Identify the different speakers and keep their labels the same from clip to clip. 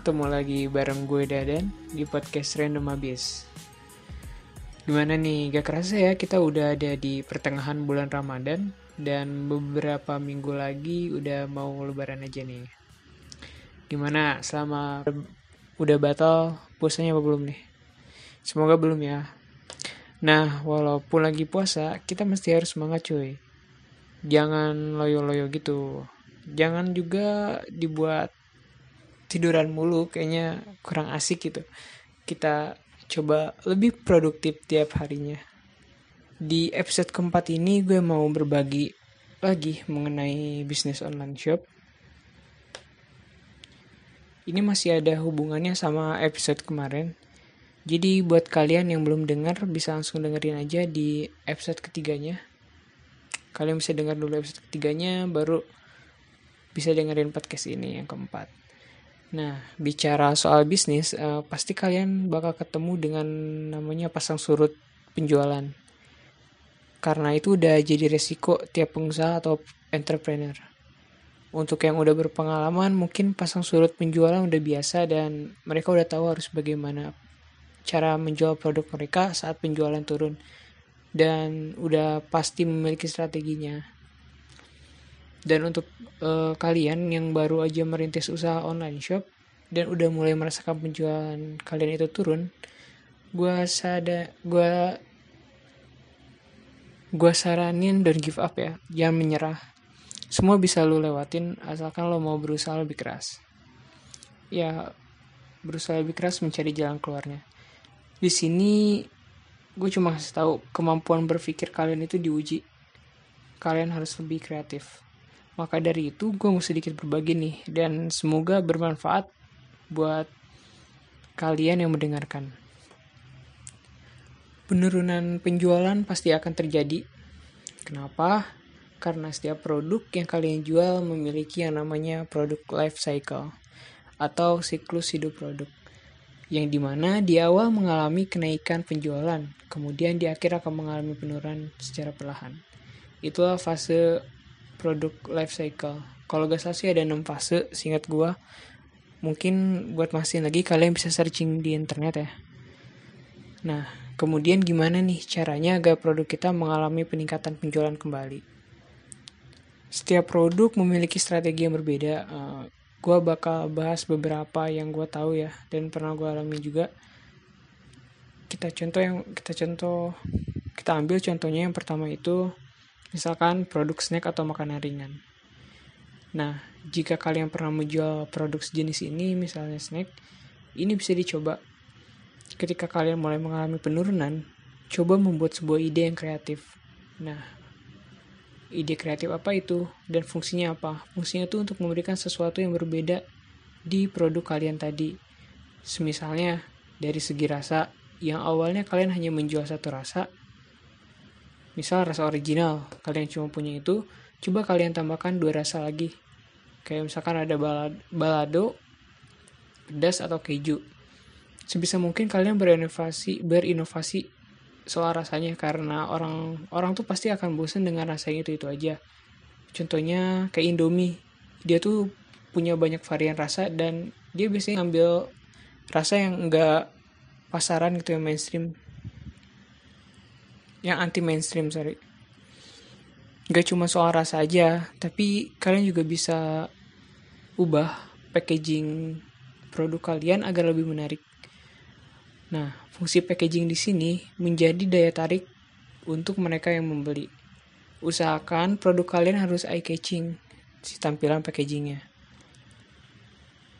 Speaker 1: ketemu lagi bareng gue Dadan di podcast Random Abis. Gimana nih, gak kerasa ya kita udah ada di pertengahan bulan Ramadan dan beberapa minggu lagi udah mau lebaran aja nih. Gimana selama udah batal puasanya apa belum nih? Semoga belum ya. Nah, walaupun lagi puasa, kita mesti harus semangat cuy. Jangan loyo-loyo gitu. Jangan juga dibuat tiduran mulu kayaknya kurang asik gitu. Kita coba lebih produktif tiap harinya. Di episode keempat ini gue mau berbagi lagi mengenai bisnis online shop. Ini masih ada hubungannya sama episode kemarin. Jadi buat kalian yang belum dengar bisa langsung dengerin aja di episode ketiganya. Kalian bisa dengar dulu episode ketiganya baru bisa dengerin podcast ini yang keempat Nah, bicara soal bisnis, uh, pasti kalian bakal ketemu dengan namanya pasang surut penjualan. Karena itu udah jadi resiko tiap pengusaha atau entrepreneur. Untuk yang udah berpengalaman, mungkin pasang surut penjualan udah biasa dan mereka udah tahu harus bagaimana cara menjual produk mereka saat penjualan turun. Dan udah pasti memiliki strateginya. Dan untuk uh, kalian yang baru aja merintis usaha online shop dan udah mulai merasakan penjualan kalian itu turun, gue sada gue gue saranin dan give up ya, jangan menyerah. Semua bisa lo lewatin asalkan lo mau berusaha lebih keras. Ya, berusaha lebih keras mencari jalan keluarnya. Di sini gue cuma kasih tahu kemampuan berpikir kalian itu diuji. Kalian harus lebih kreatif maka dari itu gue mau sedikit berbagi nih dan semoga bermanfaat buat kalian yang mendengarkan. Penurunan penjualan pasti akan terjadi. Kenapa? Karena setiap produk yang kalian jual memiliki yang namanya produk life cycle atau siklus hidup produk yang di mana di awal mengalami kenaikan penjualan, kemudian di akhir akan mengalami penurunan secara perlahan. Itulah fase produk life cycle. Kalau gak salah sih ada 6 fase, singkat gue. Mungkin buat masih lagi kalian bisa searching di internet ya. Nah, kemudian gimana nih caranya agar produk kita mengalami peningkatan penjualan kembali? Setiap produk memiliki strategi yang berbeda. Uh, eh, gue bakal bahas beberapa yang gue tahu ya dan pernah gue alami juga. Kita contoh yang kita contoh kita ambil contohnya yang pertama itu Misalkan produk snack atau makanan ringan. Nah, jika kalian pernah menjual produk sejenis ini, misalnya snack, ini bisa dicoba. Ketika kalian mulai mengalami penurunan, coba membuat sebuah ide yang kreatif. Nah, ide kreatif apa itu dan fungsinya apa? Fungsinya itu untuk memberikan sesuatu yang berbeda di produk kalian tadi. Semisalnya, dari segi rasa, yang awalnya kalian hanya menjual satu rasa, Misal rasa original, kalian cuma punya itu, coba kalian tambahkan dua rasa lagi. Kayak misalkan ada balado, pedas atau keju. Sebisa mungkin kalian berinovasi, berinovasi soal rasanya karena orang orang tuh pasti akan bosan dengan rasanya itu itu aja. Contohnya kayak Indomie, dia tuh punya banyak varian rasa dan dia biasanya ngambil rasa yang enggak pasaran gitu yang mainstream yang anti mainstream sorry. Gak cuma soal rasa aja tapi kalian juga bisa ubah packaging produk kalian agar lebih menarik. Nah fungsi packaging di sini menjadi daya tarik untuk mereka yang membeli. Usahakan produk kalian harus eye catching si tampilan packagingnya.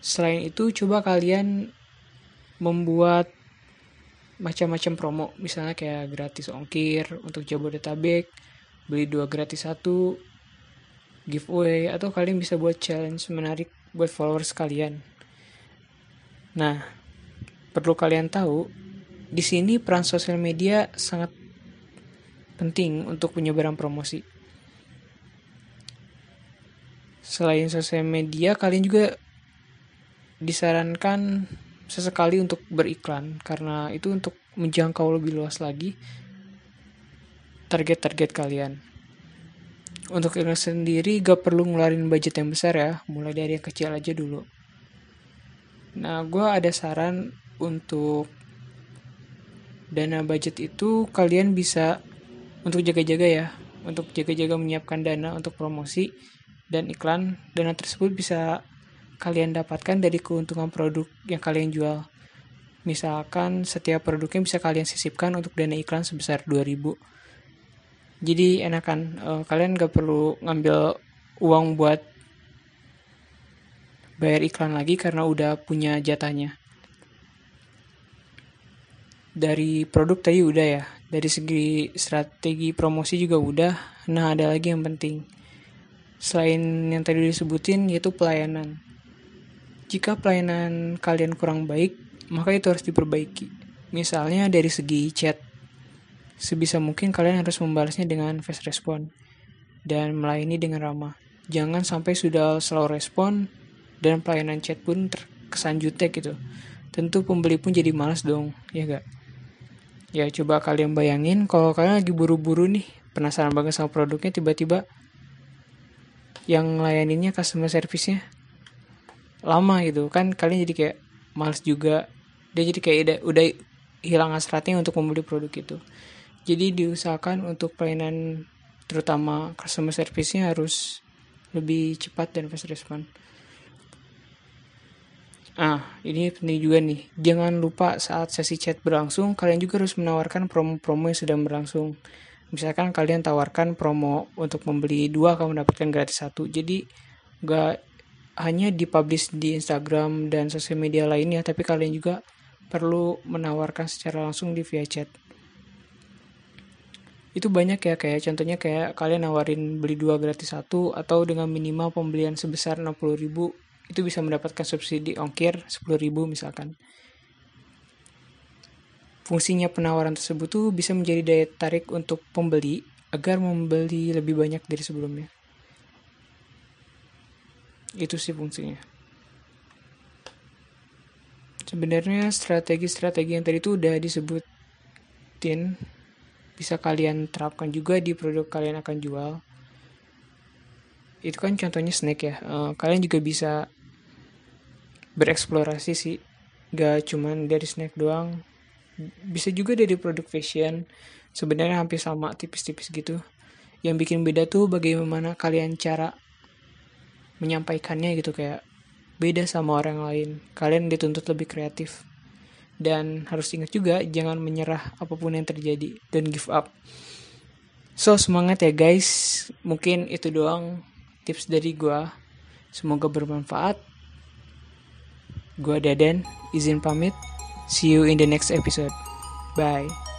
Speaker 1: Selain itu coba kalian membuat macam-macam promo. Misalnya kayak gratis ongkir untuk Jabodetabek beli dua gratis satu giveaway atau kalian bisa buat challenge menarik buat followers kalian. Nah perlu kalian tahu di sini peran sosial media sangat penting untuk penyebaran promosi. Selain sosial media kalian juga disarankan sesekali untuk beriklan karena itu untuk menjangkau lebih luas lagi target-target kalian. Untuk iklan sendiri gak perlu ngeluarin budget yang besar ya, mulai dari yang kecil aja dulu. Nah, gue ada saran untuk dana budget itu kalian bisa untuk jaga-jaga ya, untuk jaga-jaga menyiapkan dana untuk promosi dan iklan. Dana tersebut bisa kalian dapatkan dari keuntungan produk yang kalian jual. Misalkan setiap produknya bisa kalian sisipkan untuk dana iklan sebesar 2000. Jadi enakan uh, kalian gak perlu ngambil uang buat bayar iklan lagi karena udah punya jatahnya. Dari produk tadi udah ya. Dari segi strategi promosi juga udah. Nah ada lagi yang penting. Selain yang tadi disebutin yaitu pelayanan jika pelayanan kalian kurang baik maka itu harus diperbaiki. Misalnya dari segi chat. Sebisa mungkin kalian harus membalasnya dengan fast respon dan melayani dengan ramah. Jangan sampai sudah slow respon dan pelayanan chat pun terkesan jutek gitu. Tentu pembeli pun jadi malas dong ya gak Ya coba kalian bayangin kalau kalian lagi buru-buru nih, penasaran banget sama produknya tiba-tiba yang layaninnya customer service-nya lama gitu kan kalian jadi kayak males juga dia jadi kayak udah, udah hilang hasratnya untuk membeli produk itu jadi diusahakan untuk pelayanan terutama customer service-nya harus lebih cepat dan fast response Ah, ini penting juga nih. Jangan lupa saat sesi chat berlangsung, kalian juga harus menawarkan promo-promo yang sedang berlangsung. Misalkan kalian tawarkan promo untuk membeli dua kamu mendapatkan gratis satu. Jadi gak hanya dipublish di Instagram dan sosial media lainnya, tapi kalian juga perlu menawarkan secara langsung di via chat. Itu banyak ya kayak contohnya kayak kalian nawarin beli dua gratis satu atau dengan minimal pembelian sebesar 60 ribu itu bisa mendapatkan subsidi ongkir 10.000 misalkan. Fungsinya penawaran tersebut tuh bisa menjadi daya tarik untuk pembeli agar membeli lebih banyak dari sebelumnya. Itu sih fungsinya. Sebenarnya strategi-strategi yang tadi itu udah disebutin bisa kalian terapkan juga di produk kalian akan jual. Itu kan contohnya snack ya. Uh, kalian juga bisa bereksplorasi sih gak cuman dari snack doang bisa juga dari produk fashion sebenarnya hampir sama tipis-tipis gitu yang bikin beda tuh bagaimana kalian cara menyampaikannya gitu kayak beda sama orang lain. Kalian dituntut lebih kreatif. Dan harus ingat juga jangan menyerah apa pun yang terjadi. Dan give up. So semangat ya guys. Mungkin itu doang tips dari gua. Semoga bermanfaat. Gua Dadan, izin pamit. See you in the next episode. Bye.